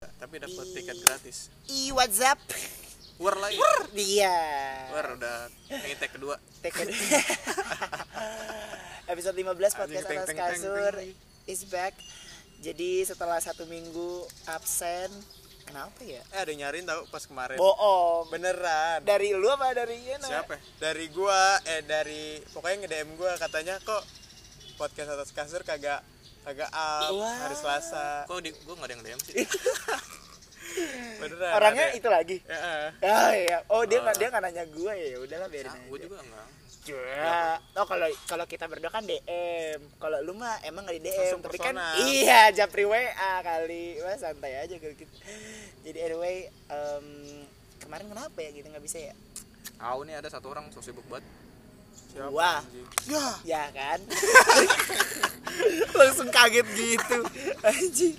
tapi dapat tiket gratis. I WhatsApp. War lagi. Dia. War udah ini tag kedua. Take it. episode 15 podcast Anjing, atas kasur is back. Jadi setelah satu minggu absen kenapa ya? Eh ada nyariin tau pas kemarin. Bohong. Beneran. Dari lu apa dari Yena? siapa? Dari gua eh dari pokoknya nge DM gua katanya kok podcast atas kasur kagak kagak up Wah. hari Selasa Kok di gua gak ada yang DM sih? beneran orangnya ada. itu lagi Ya, eh. ah iya oh dia Oh. nggak dia nggak nanya gue ya udahlah biarin Nah, aja gua juga enggak. Ya. Oh kalau kalau kita berdua kan DM. Kalau lu mah emang nggak di DM, Langsung tapi kan personal. iya japri WA kali. Wah santai aja gitu. Jadi anyway, em, kemarin kenapa ya gitu nggak bisa ya? Tahu nih ada satu orang so sibuk banget. Siapa, Wah. anjing? Ya, ya kan. Langsung kaget gitu. Anjing.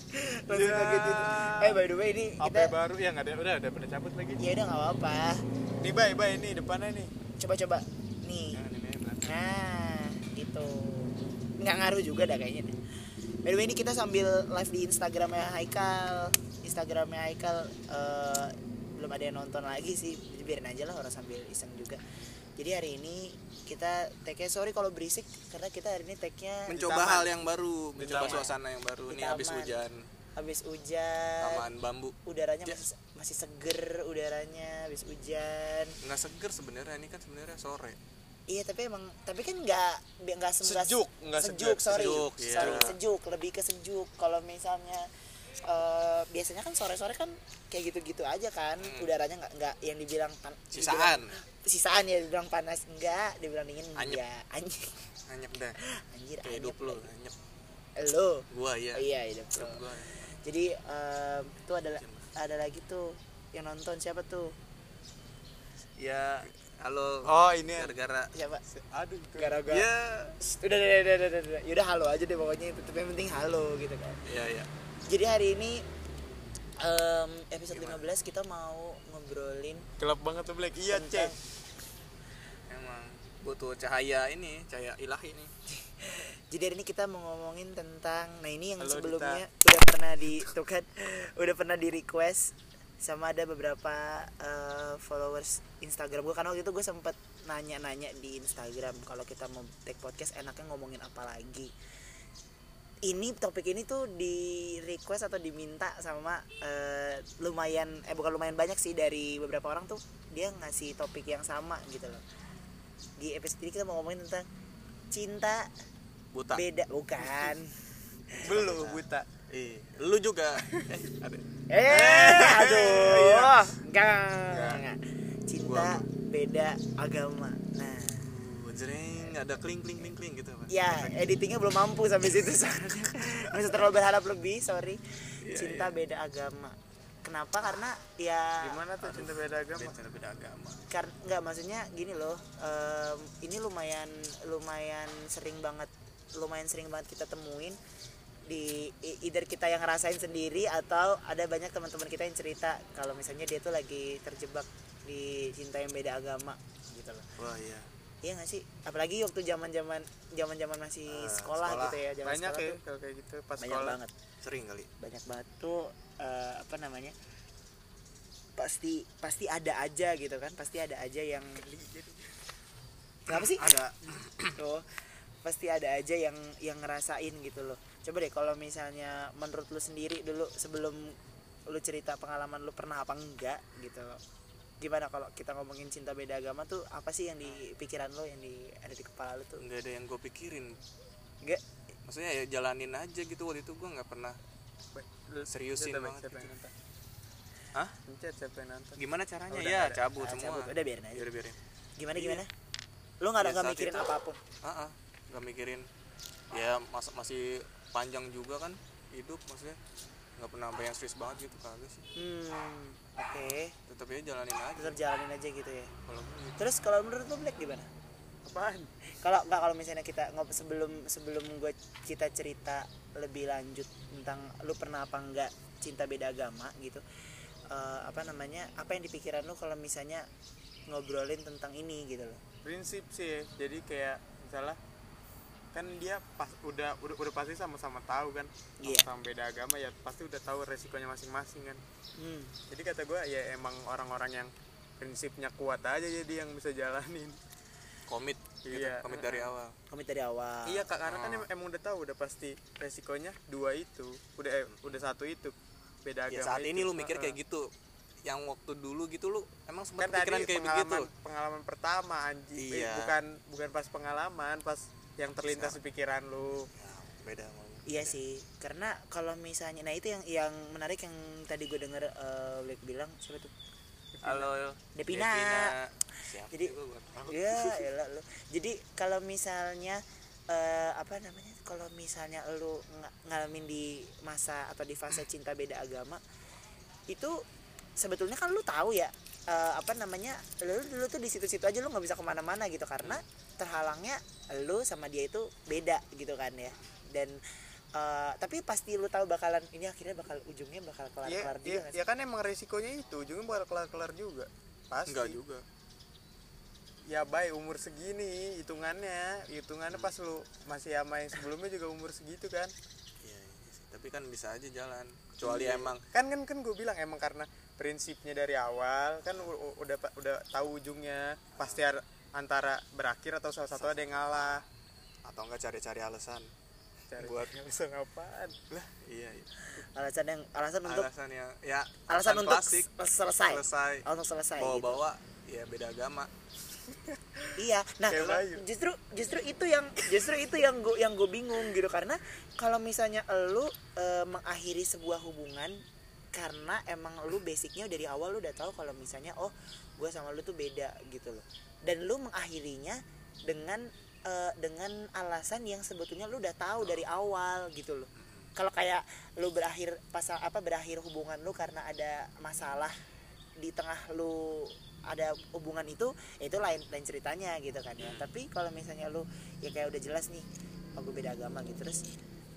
Langsung Ya. kaget gitu. Eh by the way ini HP kita baru ya nggak ada udah udah pada cabut lagi ya udah nggak apa-apa. nih bay bay ini depannya nih Coba-coba nih. Jangan ini berat. Nah, gitu. Nggak ngaruh juga dah kayaknya. deh. By the way ini kita sambil live di Instagramnya Haikal. Instagramnya Haikal eh, belum ada yang nonton lagi sih. Biarin aja lah orang sambil iseng juga. Jadi hari ini kita tag sorry kalau berisik karena kita hari ini tagnya Mencoba taman. hal yang baru, mencoba taman. suasana yang baru Di nih habis hujan. habis hujan. Taman bambu. Udaranya Ya. masih masih seger udaranya habis hujan. Nggak seger sebenarnya ini kan sebenarnya sore. Iya tapi emang tapi kan nggak nggak Sejuk, nggak sejuk, sejuk, sorry sejuk, iya. sorry sejuk lebih ke sejuk kalau misalnya eh, biasanya kan sore sore kan kayak gitu gitu aja kan Hmm. udaranya nggak nggak yang dibilang pan, Sisaan. dibilang- sisaan ya dibilang panas enggak dibilang dingin Anyep. ya anjir Anyep dah. anjir Kayak anyep lagi. anyep. lo Gua iya. Oh, iya hidup lo. gua. jadi em, tuh ada ada lagi tuh yang nonton siapa tuh Ya, halo. oh ini Gara-gara siapa aduh gara-gara ya udah udah udah udah, udah, udah. Halo aja deh pokoknya itu tapi yang penting halo gitu kan ya ya. Jadi hari ini em, episode 15 kita mau ngobrolin gelap banget tuh Black. Iya cek. Emang butuh cahaya ini, cahaya ilahi nih. jadi hari ini kita mau ngomongin tentang nah ini yang Halo, sebelumnya udah pernah di tuh kan udah pernah di request sama ada beberapa eh, followers Instagram gue karena waktu itu gue sempet nanya-nanya di Instagram kalau kita mau take podcast enaknya ngomongin apa lagi ini topik ini tuh di request atau diminta sama eh, lumayan eh bukan lumayan banyak sih dari beberapa orang tuh dia ngasih topik yang sama gitu loh. Di episode ini kita mau ngomongin tentang cinta Buta. beda. Bukan. Belum buta. Eh, lu juga. Eh, eh aduh. Enggak Enggak. enggak. Cinta beda agama. Nah. Uh, jreng, ada kling kling kling kling gitu, Pak. ya editingnya belum mampu sampai situ soalnya nggak usah terlalu berharap lebih sorry. Iya, cinta beda agama. Kenapa? Karena ya gimana tuh cinta beda agama? Beda beda agama. karena nggak maksudnya gini loh em, ini lumayan lumayan sering banget lumayan sering banget kita temuin di either kita yang ngerasain sendiri atau ada banyak teman-teman kita yang cerita kalau misalnya dia tuh lagi terjebak di cinta yang beda agama gitu loh. Wah, iya. Iya nggak sih? Apalagi waktu zaman zaman zaman zaman masih Eh, sekolah, sekolah. gitu ya zaman banyak sekolah ya tuh kalau kayak gitu pas banyak sekolah. banget. Sering kali. banyak banget tuh eh, apa namanya pasti pasti ada aja gitu kan pasti ada aja yang kenapa sih? Ada. Tuh pasti ada aja yang yang ngerasain gitu loh. Coba deh kalau misalnya menurut lu sendiri dulu sebelum lu cerita pengalaman lu pernah apa enggak gitu gimana kalau kita ngomongin cinta beda agama tuh apa sih yang di pikiran lo yang di ada di kepala lu tuh nggak ada yang gue pikirin. enggak Maksudnya ya jalanin aja gitu waktu itu gue nggak pernah seriusin banget siapa gitu. yang nonton? Hah? Pencet siapa yang nonton Gimana caranya? Udah, ya udah. cabut Ah, semua. cabut. udah biarin aja Biar biarin. gimana Iya. gimana lu nggak ada Ya, nggak saat mikirin itu- apa pun Ah, ah, nggak mikirin. Ya mas masih panjang juga kan hidup maksudnya nggak pernah sampai yang serius banget gitu kagak sih. hmm oke Tetap aja jalanin aja. tetap jalanin aja gitu ya Kalau gitu. terus kalau menurut lu Black gimana apaan kalau nggak kalau misalnya kita ngobrol sebelum sebelum gue kita cerita lebih lanjut tentang lu pernah apa enggak cinta beda agama gitu eh, apa namanya apa yang di pikiran lu kalau misalnya ngobrolin tentang ini gitu loh prinsip sih ya. jadi kayak misalnya kan dia pas udah udah, udah pasti sama-sama tahu kan Iya. sama beda agama ya pasti udah tahu resikonya masing-masing kan Hmm. jadi kata gue ya emang orang-orang yang prinsipnya kuat aja jadi yang bisa jalanin komit gitu Iya. komit dari awal komit dari awal iya kak karena kan Oh. em- emang udah tahu udah pasti resikonya dua itu udah eh, udah satu itu beda ya agama saat ini itu. lu mikir kayak gitu yang waktu dulu gitu lu emang kan sempat tadi pikiran kayak pengalaman begitu pengalaman pertama anjing Eh, Iya. bukan bukan pas pengalaman pas yang terlintas di pikiran lu ya, beda sama lu. Iya sih, karena kalau misalnya, nah itu yang yang menarik yang tadi gue denger eh Black bilang siapa tuh? halo Devina. Siapa Jadi- juga gua tahu. Iya, elah lu. Jadi kalau misalnya eh apa namanya? Kalau misalnya lu nga- ngalamin di masa atau di fase cinta beda agama, itu sebetulnya kan lu tahu ya eh, apa namanya? Lu dulu tuh di situ-situ aja lu nggak bisa ke mana-mana gitu karena terhalangnya lu sama dia itu beda gitu kan ya. Dan eh, tapi pasti lu tahu bakalan ini akhirnya bakal ujungnya bakal kelar-kelar juga ya, nggak sih? ya kan emang resikonya itu ujungnya bakal kelar-kelar juga pasti enggak juga ya baik umur segini hitungannya hitungannya pas lu masih sama yang sebelumnya juga umur segitu kan Iya, iya sih. tapi kan bisa aja jalan kecuali Iya. emang kan kan kan gue bilang emang karena prinsipnya dari awal kan udah udah tahu ujungnya pasti antara berakhir atau salah satu ada yang ngalah atau enggak cari-cari alasan cari Buat- alasan apaan lah iya, iya. Alasan yang alasan untuk alasan yang ya alasan untuk klasik selesai. selesai Oh, untuk selesai gitu. bawa-bawa ya beda agama Iya. Nah, justru justru itu yang justru itu yang gue yang gue bingung gitu karena kalau misalnya lu eh, mengakhiri sebuah hubungan karena emang lu basicnya dari awal lu udah tahu kalau misalnya oh gue sama lu tuh beda gitu loh. Dan lu mengakhirinya dengan eh, dengan alasan yang sebetulnya lu udah tahu dari awal gitu loh. Kalau kayak lu berakhir pasal apa berakhir hubungan lu karena ada masalah di tengah lu ada hubungan itu ya itu lain lain ceritanya gitu kan ya. Tapi kalau misalnya lu ya kayak udah jelas nih oh gue beda agama gitu. Terus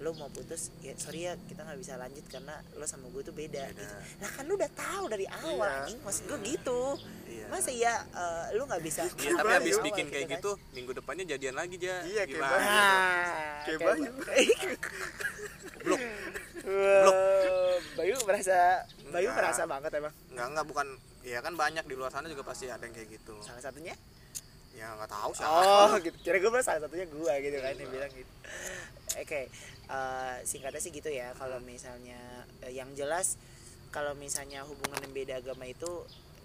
lu mau putus ya sorry ya kita nggak bisa lanjut karena lu sama gue tuh beda, Beda. gitu nah kan lu udah tahu dari awal Iya. anjing maksud gue gitu Iya. masa ya eh, lu nggak bisa Iya, tapi habis awal bikin kayak kan. gitu, minggu depannya jadian lagi aja. Iya, kayak Gimana? Bayu. Nah, Kayak kayak Bayu. Blok. Wah, Bayu merasa Bayu Enggak. merasa banget emang Enggak, enggak bukan ya kan banyak di luar sana juga pasti ada yang kayak gitu. salah satunya Ya enggak tahu siapa. Oh, gitu. Kira gue salah satunya gua gitu kan yang bilang gitu. Oke, eh, singkatnya sih gitu ya. Kalau misalnya eh, yang jelas kalau misalnya hubungan yang beda agama itu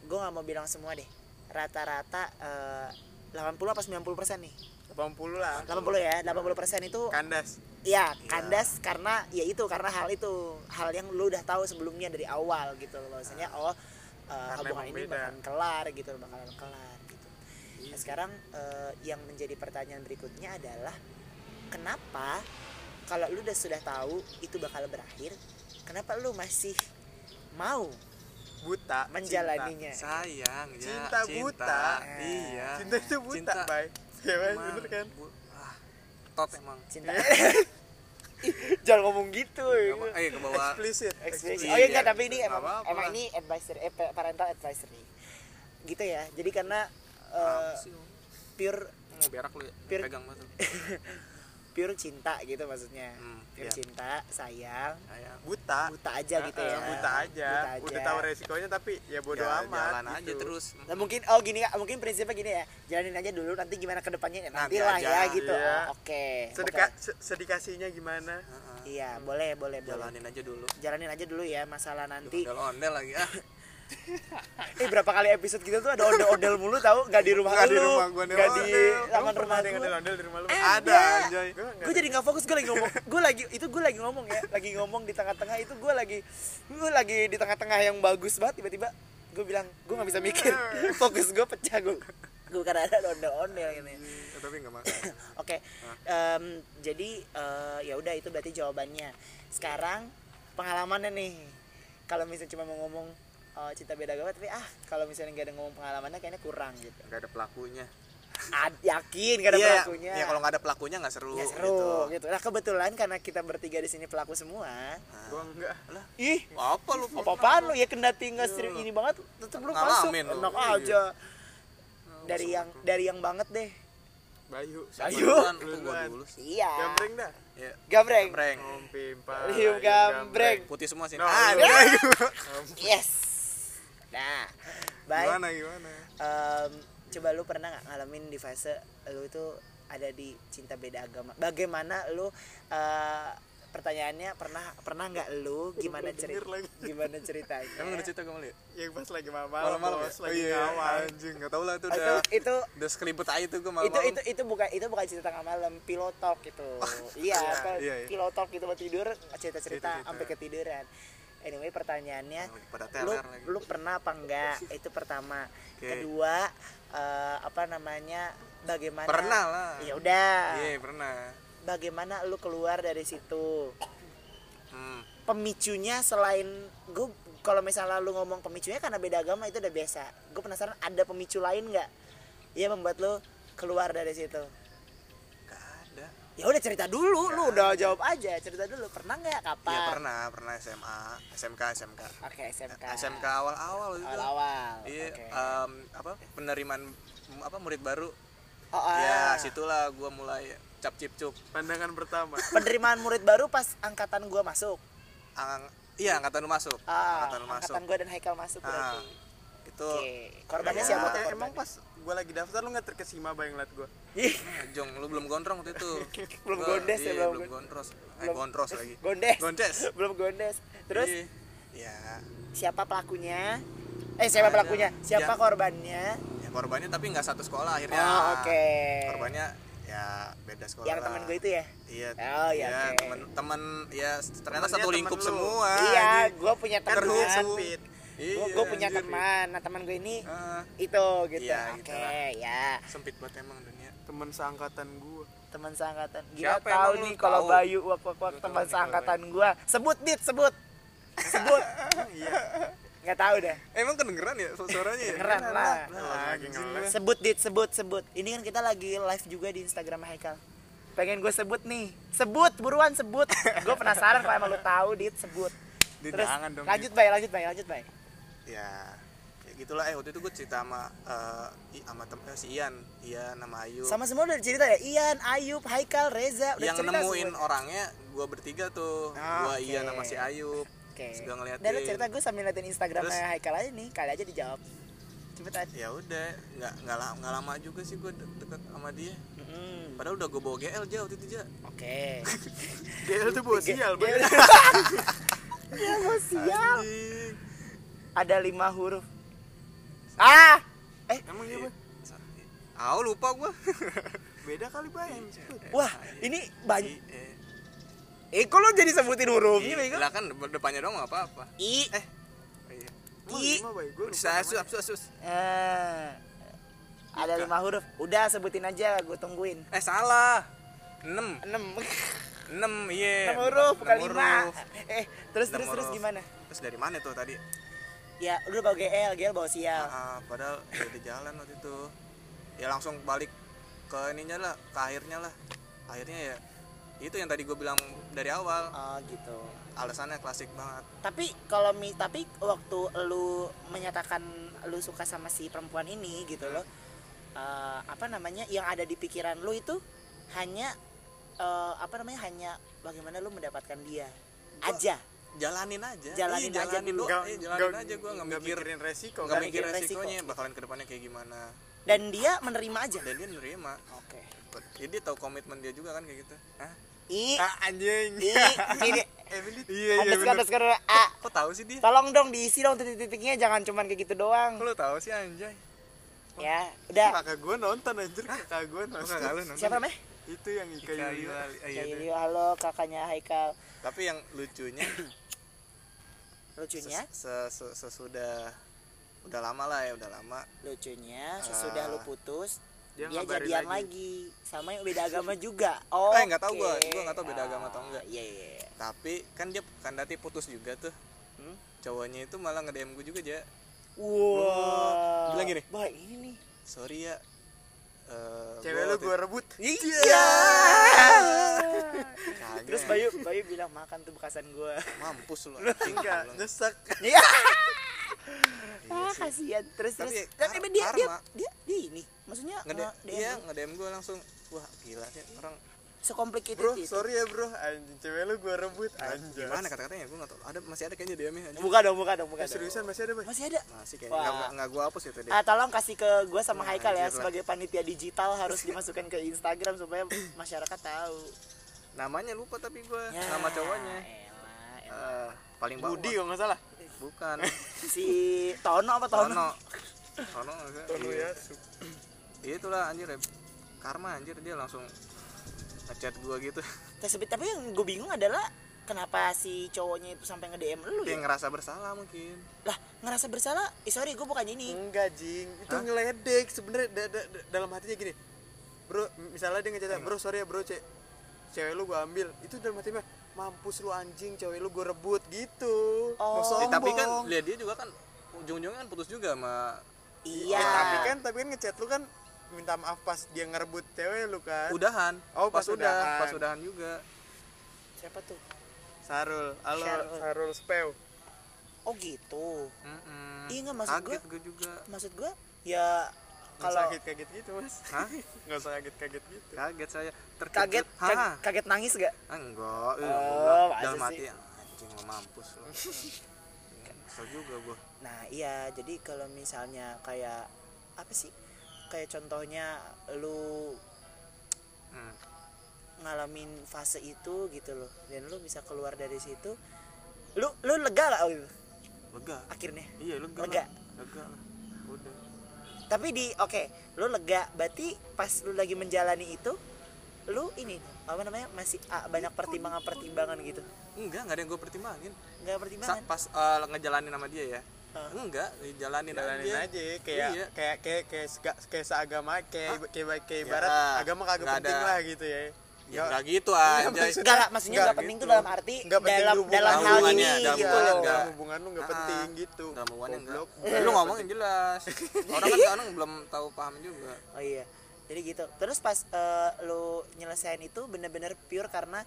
gue nggak mau bilang semua deh. Rata-rata eh, 80 apa 90 persen nih? 80 lah 80 ya, 80 persen itu kandas ya kandas karena ya itu karena hal itu hal yang lu udah tahu sebelumnya dari awal gitu loh. Maksudnya oh eh, Karena hubungan ini beda. bakalan kelar gitu bakalan kelar gitu. Nah, sekarang eh, yang menjadi pertanyaan berikutnya adalah kenapa kalau lu udah sudah tahu itu bakal berakhir, kenapa lu masih mau buta menjalaninya? Sayang, ya. Cinta buta. Iya. cinta, cinta itu buta Cinta. bay ya bener kan bu- ah, tot emang. Cinta. Jangan ngomong gitu. Emang, eh ke bawah. eksplisit. Iya, Oh iya enggak, tapi ini emang apa-apa. emang ini advisory eh, parental advisory. Gitu ya. Jadi karena eh, Apa sih? pure Mau berak lu ya? Pir- Pegang banget. pure cinta gitu maksudnya. Hmm, Pure iya. cinta, sayang, buta buta aja gitu ya. Buta aja Buta udah tahu resikonya tapi ya bodo Ya, amat jalan aja gitu. terus. Nah, mungkin oh gini mungkin prinsipnya gini ya. Jalanin aja dulu nanti gimana ke depannya ya nanti, Nanti lah aja, ya gitu. iya. Oh, Oke. sedekah Oke. se- sedikasinya gimana Heeh. Iya, boleh, boleh, boleh. Jalanin aja dulu. Jalanin aja dulu ya masalah nanti. Ondel-ondel lagi ah. Eh berapa kali episode kita tuh ada ondel-ondel mulu tahu nggak di rumah Nggak lu. di rumah gua nggak di ondel. taman rumah ada yang ondel-ondel di rumah lu Eh, Ada, anjay. Gua nggak gue jadi nggak fokus gue lagi ngomong gue lagi itu gue lagi ngomong ya lagi ngomong di tengah-tengah itu gue lagi gue lagi di tengah-tengah yang bagus banget tiba-tiba gue bilang gue nggak bisa mikir fokus gue pecah gue gue karena ada ondel-ondel gitu ya. Ya, tapi enggak masalah. Oke, jadi eh, ya udah itu berarti jawabannya. Sekarang pengalamannya nih. Kalau misalnya cuma mau ngomong eh, cinta beda agama, tapi ah kalau misalnya nggak ada ngomong pengalamannya kayaknya kurang gitu. Enggak ada pelakunya. Ad, yakin gak ada Iya, pelakunya. Ya kalau nggak ada pelakunya nggak seru. Nggak seru gitu. Nah kebetulan karena kita bertiga di sini pelaku semua. gua enggak Lah, Ih, apa lu? apa-apaan lu ya kendati nggak sering ini banget, tetep lu masuk. Enak Iya. aja. Dari yang dari yang banget deh. Bayu Siapa Bayu. dulu iya gambreng dah ya gambreng Gambreng. Om Pimpa gambreng. putih semua sih No, ah yes nah baik. Gimana gimana? Em, coba lu pernah nggak ngalamin di fase lu itu ada di cinta beda agama? Bagaimana lu eh, pertanyaannya pernah pernah nggak lu? Gimana cerita gimana ceritanya? Emang udah cerita gue malu ya? Yang pas lagi malam malam-malam ya? bos, oh lagi iya. ngawal anjing. Nggak tahu lah itu Oh, itu udah itu udah sekelibet aja tuh gue itu malam-malam itu itu bukan itu bukan cerita tengah malam pilot talk itu iya iya, iya, iya. pilot talk gitu mau tidur cerita cerita Cerita-cerita. sampai ketiduran anyway pertanyaannya pada lu lagi. lu pernah apa enggak? Itu pertama. Oke. kedua eh, apa namanya bagaimana pernah lah. Ya udah. Iya pernah. Bagaimana lu keluar dari situ? Hmm. pemicunya selain gue kalau misalnya lu ngomong pemicunya karena beda agama itu udah biasa. Gue penasaran ada pemicu lain nggak ya membuat lu keluar dari situ ya udah cerita dulu lu udah jawab aja cerita dulu pernah nggak kapan Iya pernah, pernah SMA, SMK, SMK. oke SMK SMK awal-awal itu. awal-awal Iya, oke em, apa penerimaan apa murid baru. oh, ah. Ya, situlah gua mulai cap cip cup. pandangan pertama penerimaan murid baru pas angkatan gua masuk Ang, iya, angkatan lu masuk. ah, angkatan lu masuk. angkatan gua dan Haikal masuk Ah, berarti itu oke korbannya Ya. siapa tuh Eh, korbannya? emang pas gue lagi daftar lu nggak terkesima bayang liat gue Ah, Jong, lu belum gondrong waktu itu. Belum Gua- gondes ya, iya, belum belum gondros. Eh, belum- gondros lagi. gondes Gondes. belum gondes terus Iya. Ya, siapa pelakunya eh siapa Ada. pelakunya siapa Ya. korbannya ya korbannya tapi nggak satu sekolah akhirnya. oh oke Korbannya ya beda sekolah. yang teman gue itu ya Iya. Oh, iya, iya, oke. teman-teman ya ternyata Temennya satu lingkup semua. iya gue punya teman sempit Iya, gue punya anjir. teman. Nah teman gue ini Ah, itu gitu. Iya, oke lah. ya. Sempit banget emang dunia. teman seangkatan gue teman seangkatan. Gila Siapa tahu nih kalau? Bayu wak wak wak teman seangkatan gue sebut dit sebut. Sebut. Iya. Nggak tahu dah Emang kedengeran ya su- suaranya ya? Kedengeran lah. lagi ngeles. Sebut dit sebut sebut. Ini kan kita lagi live juga di Instagram Haikal. Pengen gue sebut nih. Sebut buruan sebut. Gue penasaran kalau emang lu tahu dit sebut. Terus jangan dong, lanjut bay lanjut bay lanjut bay Ya, ya gitulah eh waktu itu gue cerita sama eh, i- sama tem eh, si Ian, Ian nama Ayu. sama semua udah cerita ya Ian Ayub Haikal Reza udah yang cerita nemuin semua. orangnya gue bertiga tuh. Ah, gua oke. Ian sama si Ayub. oke Suka ngeliatin. dan lu cerita gue sambil ngeliatin Instagramnya Terus? Haikal aja nih kali aja dijawab cepetan Ya udah, nggak nggak lama, nggak lama juga sih gue de- deket sama dia. Mm, Padahal udah gue bawa GL jauh waktu itu aja. oke GL tuh bos sial Dia- Bay. ya mau sial Anjing. Ada lima huruf. Ah eh emang iya Bay? Ah, lupa gue. beda kali bayang wah ini banyak eh, eh kok lo jadi sebutin hurufnya bego lah kan de- depannya dong nggak apa-apa. i. Eh, oh iya. I. Gua namanya. sus, sus, sus. Eh, ada lima huruf. Udah sebutin aja gue tungguin. Eh salah. 6 enam. 6 iya. enam huruf bukan Enam lima. eh terus Enam terus terus gimana? Terus dari mana tuh tadi? Ya udah bawa GL GL bawa sial Ah, padahal ya udah jalan waktu itu. Ya langsung balik ke ininya lah, ke akhirnya lah. Akhirnya ya itu yang tadi gue bilang dari awal. oh gitu Alasannya klasik banget. tapi kalau mi tapi waktu lu menyatakan lu suka sama si perempuan ini gitu loh eh, apa namanya yang ada di pikiran lu itu hanya eh, apa namanya hanya bagaimana lu mendapatkan dia Gua- aja Jalanin aja. Jalanin Iya, aja dulu. doang. Eh, jalanin aja gue nggak mikir mikirin resiko nggak kan mikir mikirin resiko. resikonya bakalan ke depannya kayak gimana. dan dia menerima aja Dan dia nerima. oke Jadi dia tahu komitmen dia juga kan kayak gitu. Hah? i ah anjing i ini Emily Iya underscore underscore a Kok tahu sih dia? tolong dong diisi dong titik-titiknya jangan cuman kayak gitu doang Kok lu tahu sih anjay? ya udah kakak gue nonton anjir kakak gue nonton lu nonton? siapa namanya itu yang Ika Ika Yulia Yuali. Ah, iya Cahil deh. Yu, halo kakaknya Haikal Tapi yang lucunya lucunya ses- se- se- sesudah udah lama lah ya, udah lama. lucunya sesudah Ah. lu putus Dia dia, jadian lagi. lagi. sama yang beda agama juga oh Eh, nggak tahu gua. Gua nggak tahu beda agama atau enggak. iya iya iya. Tapi kan dia kan dati putus juga tuh. Hmm? Cowoknya itu malah nge-DM gue juga aja. Wah. Bilang gini. Baik ini nih. Sorry ya. Eh, cewek lu gue rebut Iya. Kagak. Terus Bayu Bayu bilang makan tuh bekasan gua. mampus lu. enggak bilang. nyesek Iya. Iya Ah, sih. kasihan. Terus terus Tapi dia, dia dia dia ini. Maksudnya Ngede nge- DM iya nge-DM gue langsung wah gila sih orang Sekomplikated bro itu. sorry ya bro anjing cewek lu gue rebut anjing gimana kata-katanya gue nggak tahu ada masih ada kayaknya dia nih Buka dong, buka dong, buka dong. seriusan masih ada boy Masih ada. masih kayaknya Wah. nggak nggak gue hapus itu dia Ah, tolong kasih ke gue sama Nah, Haikal ya lah. sebagai panitia digital harus dimasukkan ke Instagram supaya masyarakat tahu. namanya lupa tapi gue Ya, nama cowoknya elah, elah. Eh, paling bawah Budi kalau nggak salah bukan Si Tono apa Tono? Tono Tono? Tono ya itulah anjir ya. karma anjir dia langsung ngechat gue gitu Tapi, tapi yang gue bingung adalah kenapa si cowoknya itu sampai nge-DM lu dia ya? ngerasa bersalah mungkin Lah, ngerasa bersalah? Eh, sorry, gue bukannya ini. enggak jing itu Hah? ngeledek sebenarnya da- da- da- dalam hatinya gini bro misalnya dia ngechat bro sorry ya bro cek cewek lu gue ambil itu dalam hatinya mampus lu anjing cewek lu gue rebut gitu Oh. sombong tapi kan lihat dia juga kan ujung-ujungnya kan putus juga sama Iya. Ya, tapi kan tapi kan ngechat lu kan minta maaf pas dia ngerebut cewek lu kan? Udahan. Oh, pas, pas udah udahan. pas udahan juga. Siapa tuh? Sarul. Halo. Syarul. Sarul Speu. Oh gitu. Mm-mm. Iya, nggak, maksud kaget gue juga. Maksud gue ya kalau kaget kaget gitu mas. Hah? nggak usah kaget kaget gitu. Kaget saya. Terkejut. Kaget Hah? kaget, kaget nangis gak? Ah, enggak. Eh, Oh, masa dalam hati anjing mau mampus lo kesel juga gue Nah iya. Jadi kalau misalnya kayak apa sih kayak contohnya lu hmm. ngalamin fase itu gitu loh. Dan lu bisa keluar dari situ lu lu lega gak gitu lega. Akhirnya? Iya lega Lega. lah. lega? Lah. Udah. Tapi di oke lu lega berarti pas lu lagi menjalani itu lu ini apa namanya masih ah, banyak pertimbangan pertimbangan gitu? Enggak enggak ada yang gue pertimbangin. Nggak Sa- pertimbangan? Pas eh, ngejalanin sama dia ya Ah. enggak dijalanin jalanin aja, aja kayak Iya. kayak kayak kayak sega- kayak seagama kayak kayak kayak Ya, ibarat agama kagak penting ada. lah gitu ya ya enggak gitu Iya, aja maksud- Enggak, enggak, maksudnya Nggak enggak penting tuh gitu. dalam arti Nggak penting dalam hubungan- dalam hal ini dalam gitu loh. enggak. hubungan lu nggak Ah, penting gitu dalam hubungannya enggak Goblok. lu ngomongin jelas orang kan kadang belum tahu paham juga Oh iya. Jadi gitu. Terus pas eh, lu nyelesain itu bener-bener pure karena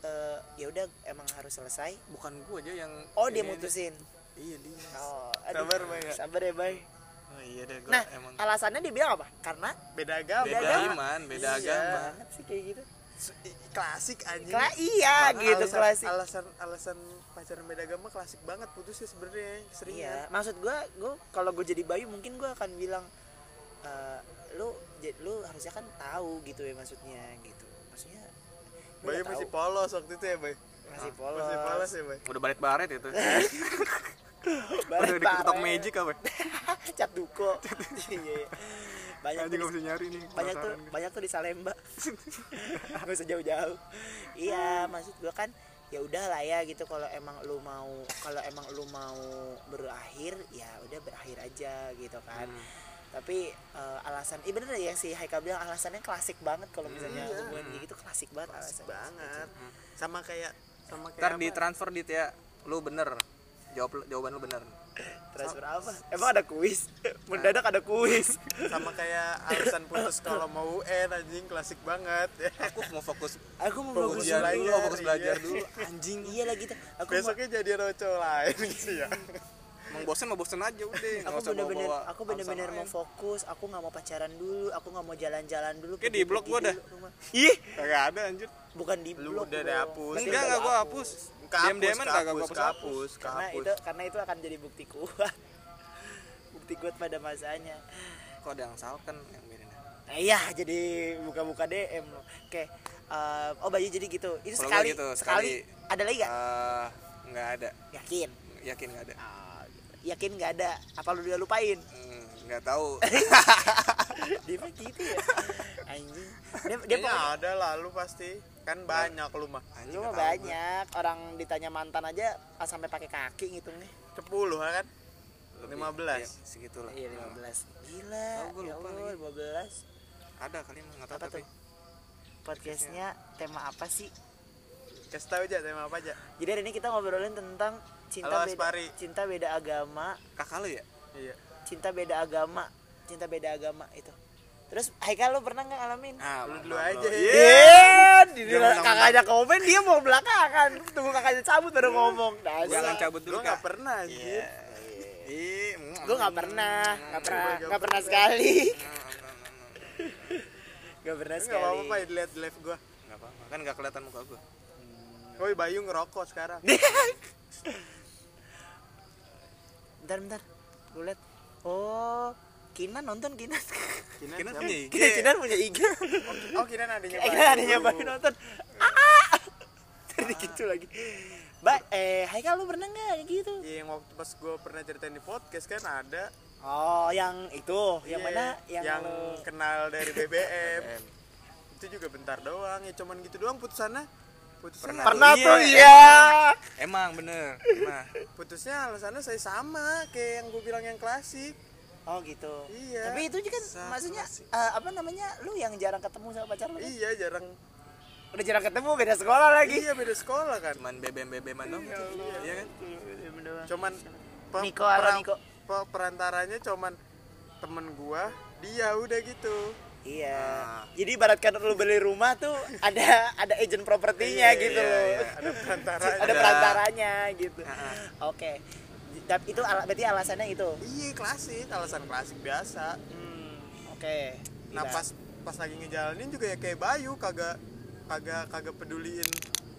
eh, ya udah emang harus selesai. bukan gue aja yang Oh, dia mutusin. Iya dia Oh, Sabar, Bay, ya? Sabar ya, Bay. oh, iya deh gue Nah, emang alasannya dia bilang apa? Karena beda agama beda agama. iman beda Iya. agama banget sih kayak gitu. klasik anjing Kla iya Malah gitu alasan, klasik. alasan alasan pacaran beda agama klasik banget putusnya sebenarnya sering Iya, maksud gua gua kalau gue jadi Bayu mungkin gua akan bilang eh, lu lu harusnya kan tahu gitu ya maksudnya gitu. Maksudnya Bayu masih tahu. polos waktu itu ya Bay masih polos. masih polos ya Bay udah balik baret itu udah di TikTok baret. magic apa? Cat duko. Iya, iya. banyak tuh bisa nyari nih banyak tuh banyak tuh di Salemba. Nggak usah jauh-jauh. Iya maksud gua kan ya udah lah ya gitu. Kalau emang lu mau kalau emang lu mau berakhir ya udah berakhir aja gitu kan. Hmm. tapi eh, alasan iya bener yang si Haikal bilang alasannya klasik banget kalau misalnya Iya. hubungan kayak gitu klasik banget klasik alasannya. banget. Sama kayak sama kayak ntar di transfer dit ya. Lu bener jawab jawaban lu bener. Transfer apa? Emang ada kuis? Mendadak ada kuis. Sama kayak alasan putus kalau mau UN anjing klasik banget. Ya aku mau fokus aku mau Fokus belajar, dulu fokus iya. belajar dulu. Anjing iya lah gitu aku mau besoknya jadi roco lain gitu ya. Emang bosen mau bosen aja udah. Aku bener-bener aku bener-bener mau fokus. Aku nggak mau pacaran dulu. Aku nggak mau jalan-jalan dulu. Kayak di blok gua dah. ih! Kagak ada anjir. Bukan di Lu blok udah dong. dihapus. Udah enggak enggak gua hapus. Kehapus, diam diaman kagak gua kehapus, hapus kehapus karena itu karena itu akan jadi bukti kuat. Bukti kuat pada masanya. Kok ada yang salken yang mirip nah, iya jadi buka-buka DM oke eh, oh Bayu jadi gitu. Itu sekali, gitu, sekali. sekali. ada lagi gak Eh, nggak ada. Yakin? Yakin nggak ada. Ah. Yakin nggak ada apa lu udah lupain? Hmm, nggak tahu. Dia mah gitu ya. Anjing. Dia, dia pokoknya- ada lah lu pasti. Kan banyak lu mah. Anjing, lu mah banyak. Orang ditanya mantan aja pas sampai pakai kaki ngitungnya. 10 kan? Lebih, 15 iya, segitulah. Iya 15 gila. Oh, gua ya lupa Allah, lagi. 15 ada kali mah nggak tahu apa tapi. tuh? Podcastnya. tema apa sih kasih tahu aja tema apa aja jadi hari ini kita ngobrolin tentang cinta Halo, beda Aspari. cinta beda agama kakak lu ya iya cinta beda agama cinta beda agama itu terus Haikal lu pernah nggak ngalamin ah Lu dulu belum, aja. Iya. Iya, di Dia menang-menang. kakaknya komen dia mau belakangan. Tunggu kakaknya cabut baru ngomong. jangan Dasar. cabut dulu Gua nggak kak pernah anjir Ih, Gue nggak pernah, nggak pernah, Gua nggak pernah pernah. sekali. Gak pernah Enggak sekali. apa-apa ya dilihat di live gua. nggak apa-apa kan nggak kelihatan muka gue Woi Bayu ngerokok sekarang. bentar bentar. Gue liat. Oh, Kinan nonton Kinan. Kinan Kinan punya IG Kinan, Kinan punya IG. Oh, Kinan adanya Eh, Bayu. Kinan adanya Bayu nonton. Ah! Jadi gitu lagi. Mbak, eh Haikal lu pernah nggak kayak gitu? Iya, yang waktu pas gua pernah ceritain di podcast kan ada Oh, yang itu, yang Iya, mana? Yang, yang kenal dari BBM. itu juga bentar doang ya cuman gitu doang putusannya putusnya Pernah. pernah Iya, tuh emang. iya. emang bener pernah putusnya alasannya saya sama kayak yang gue bilang yang klasik Oh gitu. Iya. Tapi itu juga kan Sa- maksudnya klasik. eh, apa namanya? Lu yang jarang ketemu sama pacar lu kan? iya jarang Udah jarang ketemu beda sekolah lagi. iya beda sekolah kan cuman bebem bebeman dong iya kan cuman pe- Niko, pera- Niko. pe- perantaranya cuman temen gua dia udah gitu Iya. Nah. Jadi ibaratkan lu beli rumah tuh ada ada agent propertinya Iya, gitu iya, loh. iya. ada perantara Ada perantaranya gitu. Heeh. Oke. Tapi itu ala- berarti alasannya itu. iya klasik alasan klasik biasa Hmm, oke. nah Gila. pas pas lagi ngejalanin juga ya kayak Bayu kagak kagak kagak peduliin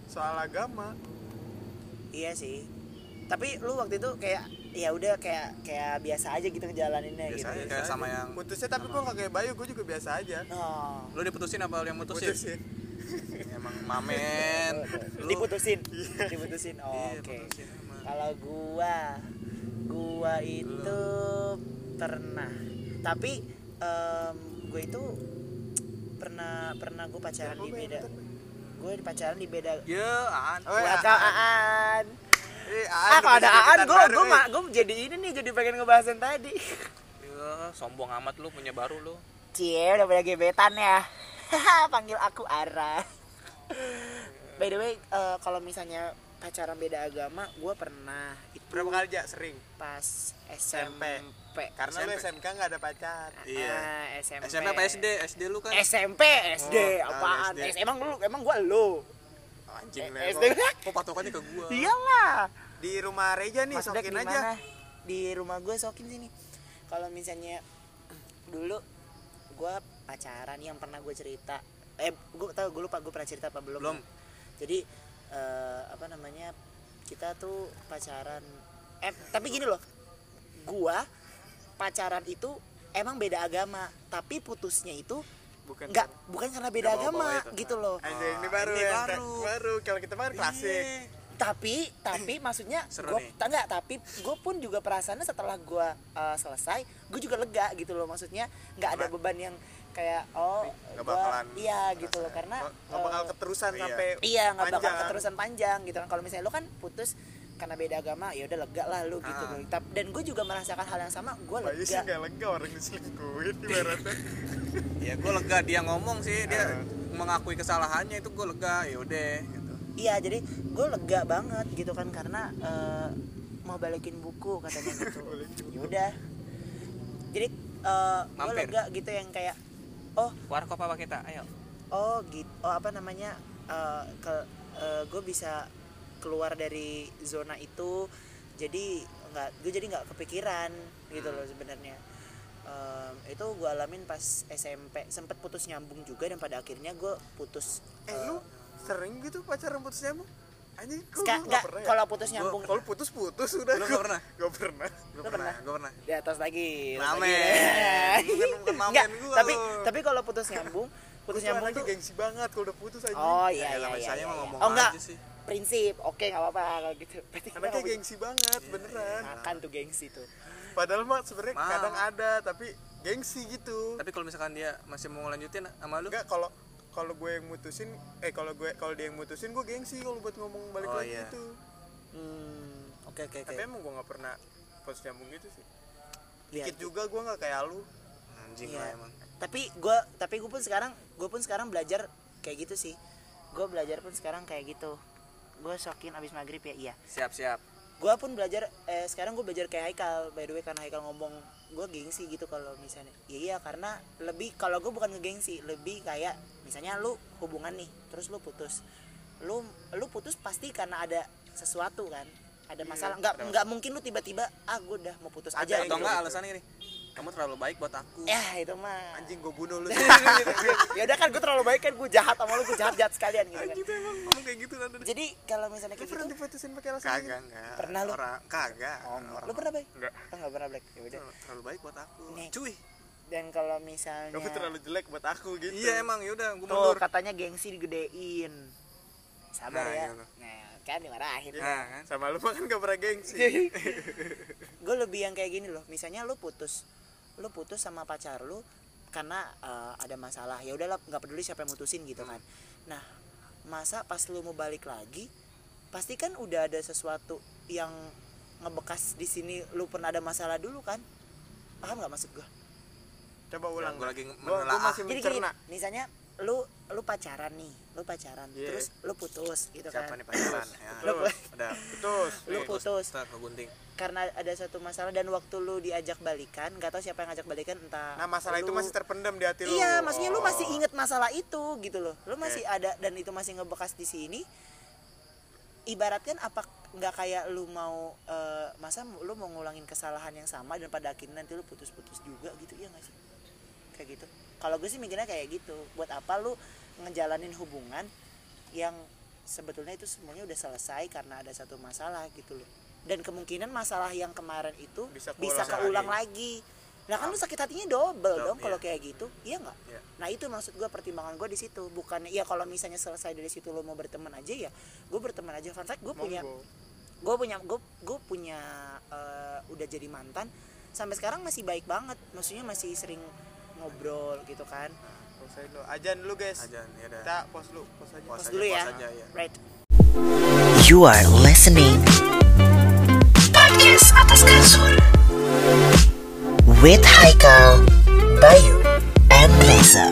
soal agama Iya sih. Tapi lu waktu itu kayak ya udah kayak kayak biasa aja gitu ngejalaninnya Biasa gitu. aja. kayak sama yang putusnya tapi gua nggak kayak Bayu gua juga biasa aja. Oh. lu diputusin apa lu yang mutusin? Putusin emang mamen. Lu- diputusin. Diputusin. Oh, Iya, oke. emang. kalau gua gua itu pernah. Tapi em, gua itu pernah pernah gua pacaran di beda gua pacaran di beda ya an Oh, ya, Eh, ah kalau ada Aan eh. ma- gua jadi ini nih jadi pengen ngebahas yang tadi. Ya sombong amat lu punya baru lu. Cie udah punya gebetan ya. Panggil aku Ara. By the way eh, kalau misalnya pacaran beda agama gua pernah itu berapa kali aja sering? pas SMP, karena lu SMP. SMK nggak ada pacar. Iya. Ah, SMP SMP apa SD SD lu kan? SMP SD Oh, apaan? SD. S- emang lu emang gua lu anjing Eh, lah SD. kok- patokannya ke gua? Iyalah. Di rumah Reja nih Mas sokin aja. di rumah gue sokin sini. Kalau misalnya dulu gue pacaran yang pernah gue cerita. Eh gue tau gue lupa gue pernah cerita apa belum. Belum. jadi eh, apa namanya kita tuh pacaran. Eh tapi gini loh. Gue pacaran itu emang beda agama tapi putusnya itu bukan nggak bukan karena beda Nggak agama itu. gitu loh Anjay, ini baru Ini ya baru. baru kalau kita baru klasik Iya. tapi tapi maksudnya gue nih. enggak tapi gue pun juga perasaannya setelah gue selesai gue juga lega gitu loh maksudnya nggak ada Karena- beban yang kayak oh Nggak gua- bakalan iya gitu loh karena nggak bakal eh, keterusan iya. sampai iya nggak bakal panjang. keterusan panjang gitu kan kalau misalnya lo kan putus karena beda agama ya udah lega lah lu gitu Ah. loh dan gue juga merasakan hal yang sama gue Bayu sih lega nggak lega orang diselingkuhin ibaratnya ya gue lega dia ngomong sih dia Ah. mengakui kesalahannya itu gue lega ya udah gitu. Iya jadi gue lega banget gitu kan karena eh, mau balikin buku katanya gitu. Yaudah jadi gue Mampir. lega gitu yang kayak oh. Warkop apa kita? Ayo. Oh gitu oh apa namanya eh, ke gue bisa keluar dari zona itu jadi nggak gue jadi nggak kepikiran gitu loh sebenarnya Em, itu gue alamin pas SMP sempet putus nyambung juga dan pada akhirnya gue putus eh lu sering gitu pacaran putus nyambung? Anjing Ska- nggak pernah ya? kalau putus nyambung kalau putus putus udah Lu nggak pernah? nggak pernah. Lu pernah gue pernah. Di atas lagi Mamen. Bukan- mamen tapi tapi kalau putus nyambung putus nyambung tuh gengsi banget kalau udah putus aja oh Ya, iya iya namanya iya, iya, iya. ngomong oh enggak. aja sih. prinsip oke nggak apa-apa kalau gitu. Berarti karena kayak gengsi banget beneran. makan tuh gengsi tuh padahal mah sebenarnya kadang ada tapi gengsi gitu. Tapi kalau misalkan dia masih mau ngelanjutin sama lu? Enggak kalau kalau gue yang mutusin eh kalau gue kalau dia yang mutusin gue gengsi kalau buat ngomong balik Oh, lagi iya. gitu. Hmm oke oke oke. Tapi emang gue nggak pernah putus nyambung gitu sih. Iya, dikit juga gue nggak kayak lu. Anjing Iya. lah emang. Tapi gue tapi gue pun sekarang gue pun sekarang belajar kayak gitu sih. Gue belajar pun sekarang kayak gitu. Gue sokin abis maghrib ya iya. Siap siap gue pun belajar eh, sekarang gue belajar kayak Haikal by the way karena Haikal ngomong gue gengsi gitu kalau misalnya. Ya iya karena lebih kalau gue bukan ngegengsi lebih kayak misalnya lu hubungan nih terus lu putus. Lu lu putus pasti karena ada sesuatu kan ada masalah. nggak nggak mungkin lu tiba-tiba ah gue udah mau putus aja atau gitu. enggak alasannya gini kamu terlalu baik buat aku. Ya itu mah. Anjing gue bunuh lu. Ya udah kan gue terlalu baik kan gue jahat sama lu gue jahat jahat sekalian gitu kan. Gitu emang kamu kayak gitu nanti jadi kalau misalnya kayak pernah gitu diputusin pakai alasan kagak gitu? enggak Pernah lu? orang kagak. Orang lu pernah. baik enggak oh, nggak pernah black ya udah. Terlalu baik buat aku. Nih. cuy. Dan kalau misalnya kamu terlalu jelek buat aku gitu. Iya emang. Yaudah gue tuh mundur. katanya gengsi digedein. Sabar Nah, ya. gimana? nah kan dimarahin. Nah kan? Sama lu mah kan gak pernah gengsi. Gue lebih yang kayak gini loh. Misalnya lu putus lu putus sama pacar lu karena eh, ada masalah ya udahlah nggak peduli siapa yang mutusin gitu kan. Nah masa pas lu mau balik lagi pasti kan udah ada sesuatu yang ngebekas di sini lu pernah ada masalah dulu kan? Paham nggak maksud gue coba ulang. Lagi gua, gua menelaah. jadi gini misalnya lu lu pacaran nih lu pacaran Iya. terus lu putus gitu siapa kan nih pacaran ya Lu udah putus lu putus gunting karena ada satu masalah dan waktu lu diajak balikan nggak tahu siapa yang ngajak balikan entah nah masalah itu lu- masih terpendam di hati lu Iya, maksudnya lu masih Oh. inget masalah itu gitu loh. Lu masih ada dan itu masih ngebekas di sini. Ibaratkan apa nggak kayak lu mau eh, masa lu mau ngulangin kesalahan yang sama dan pada akhirnya nanti lu putus-putus juga gitu ya nggak sih? Kayak gitu. Kalau gue sih mikirnya kayak gitu. Buat apa lu ngejalanin hubungan yang sebetulnya itu semuanya udah selesai karena ada satu masalah gitu loh. Dan kemungkinan masalah yang kemarin itu Bisa bisa, keulang lagi. Nah kan lu sakit hatinya double Double, dong kalau iya. kayak gitu, iya nggak? Iya. Nah itu maksud gue pertimbangan gue di situ, bukan ya kalau misalnya selesai dari situ lo mau berteman aja ya, gue berteman aja. Fun fact gue punya, gue punya, gue gue punya eh, udah jadi mantan, sampai sekarang masih baik banget, maksudnya masih sering ngobrol gitu kan. Posain lu ajan lu guys aja ya udah kita pos lu pos aja Pos Pos aja, dulu ya, pos aja, ya. right? You are listening Podcast Atas Kasur with Haikal, Bayu, and Neza.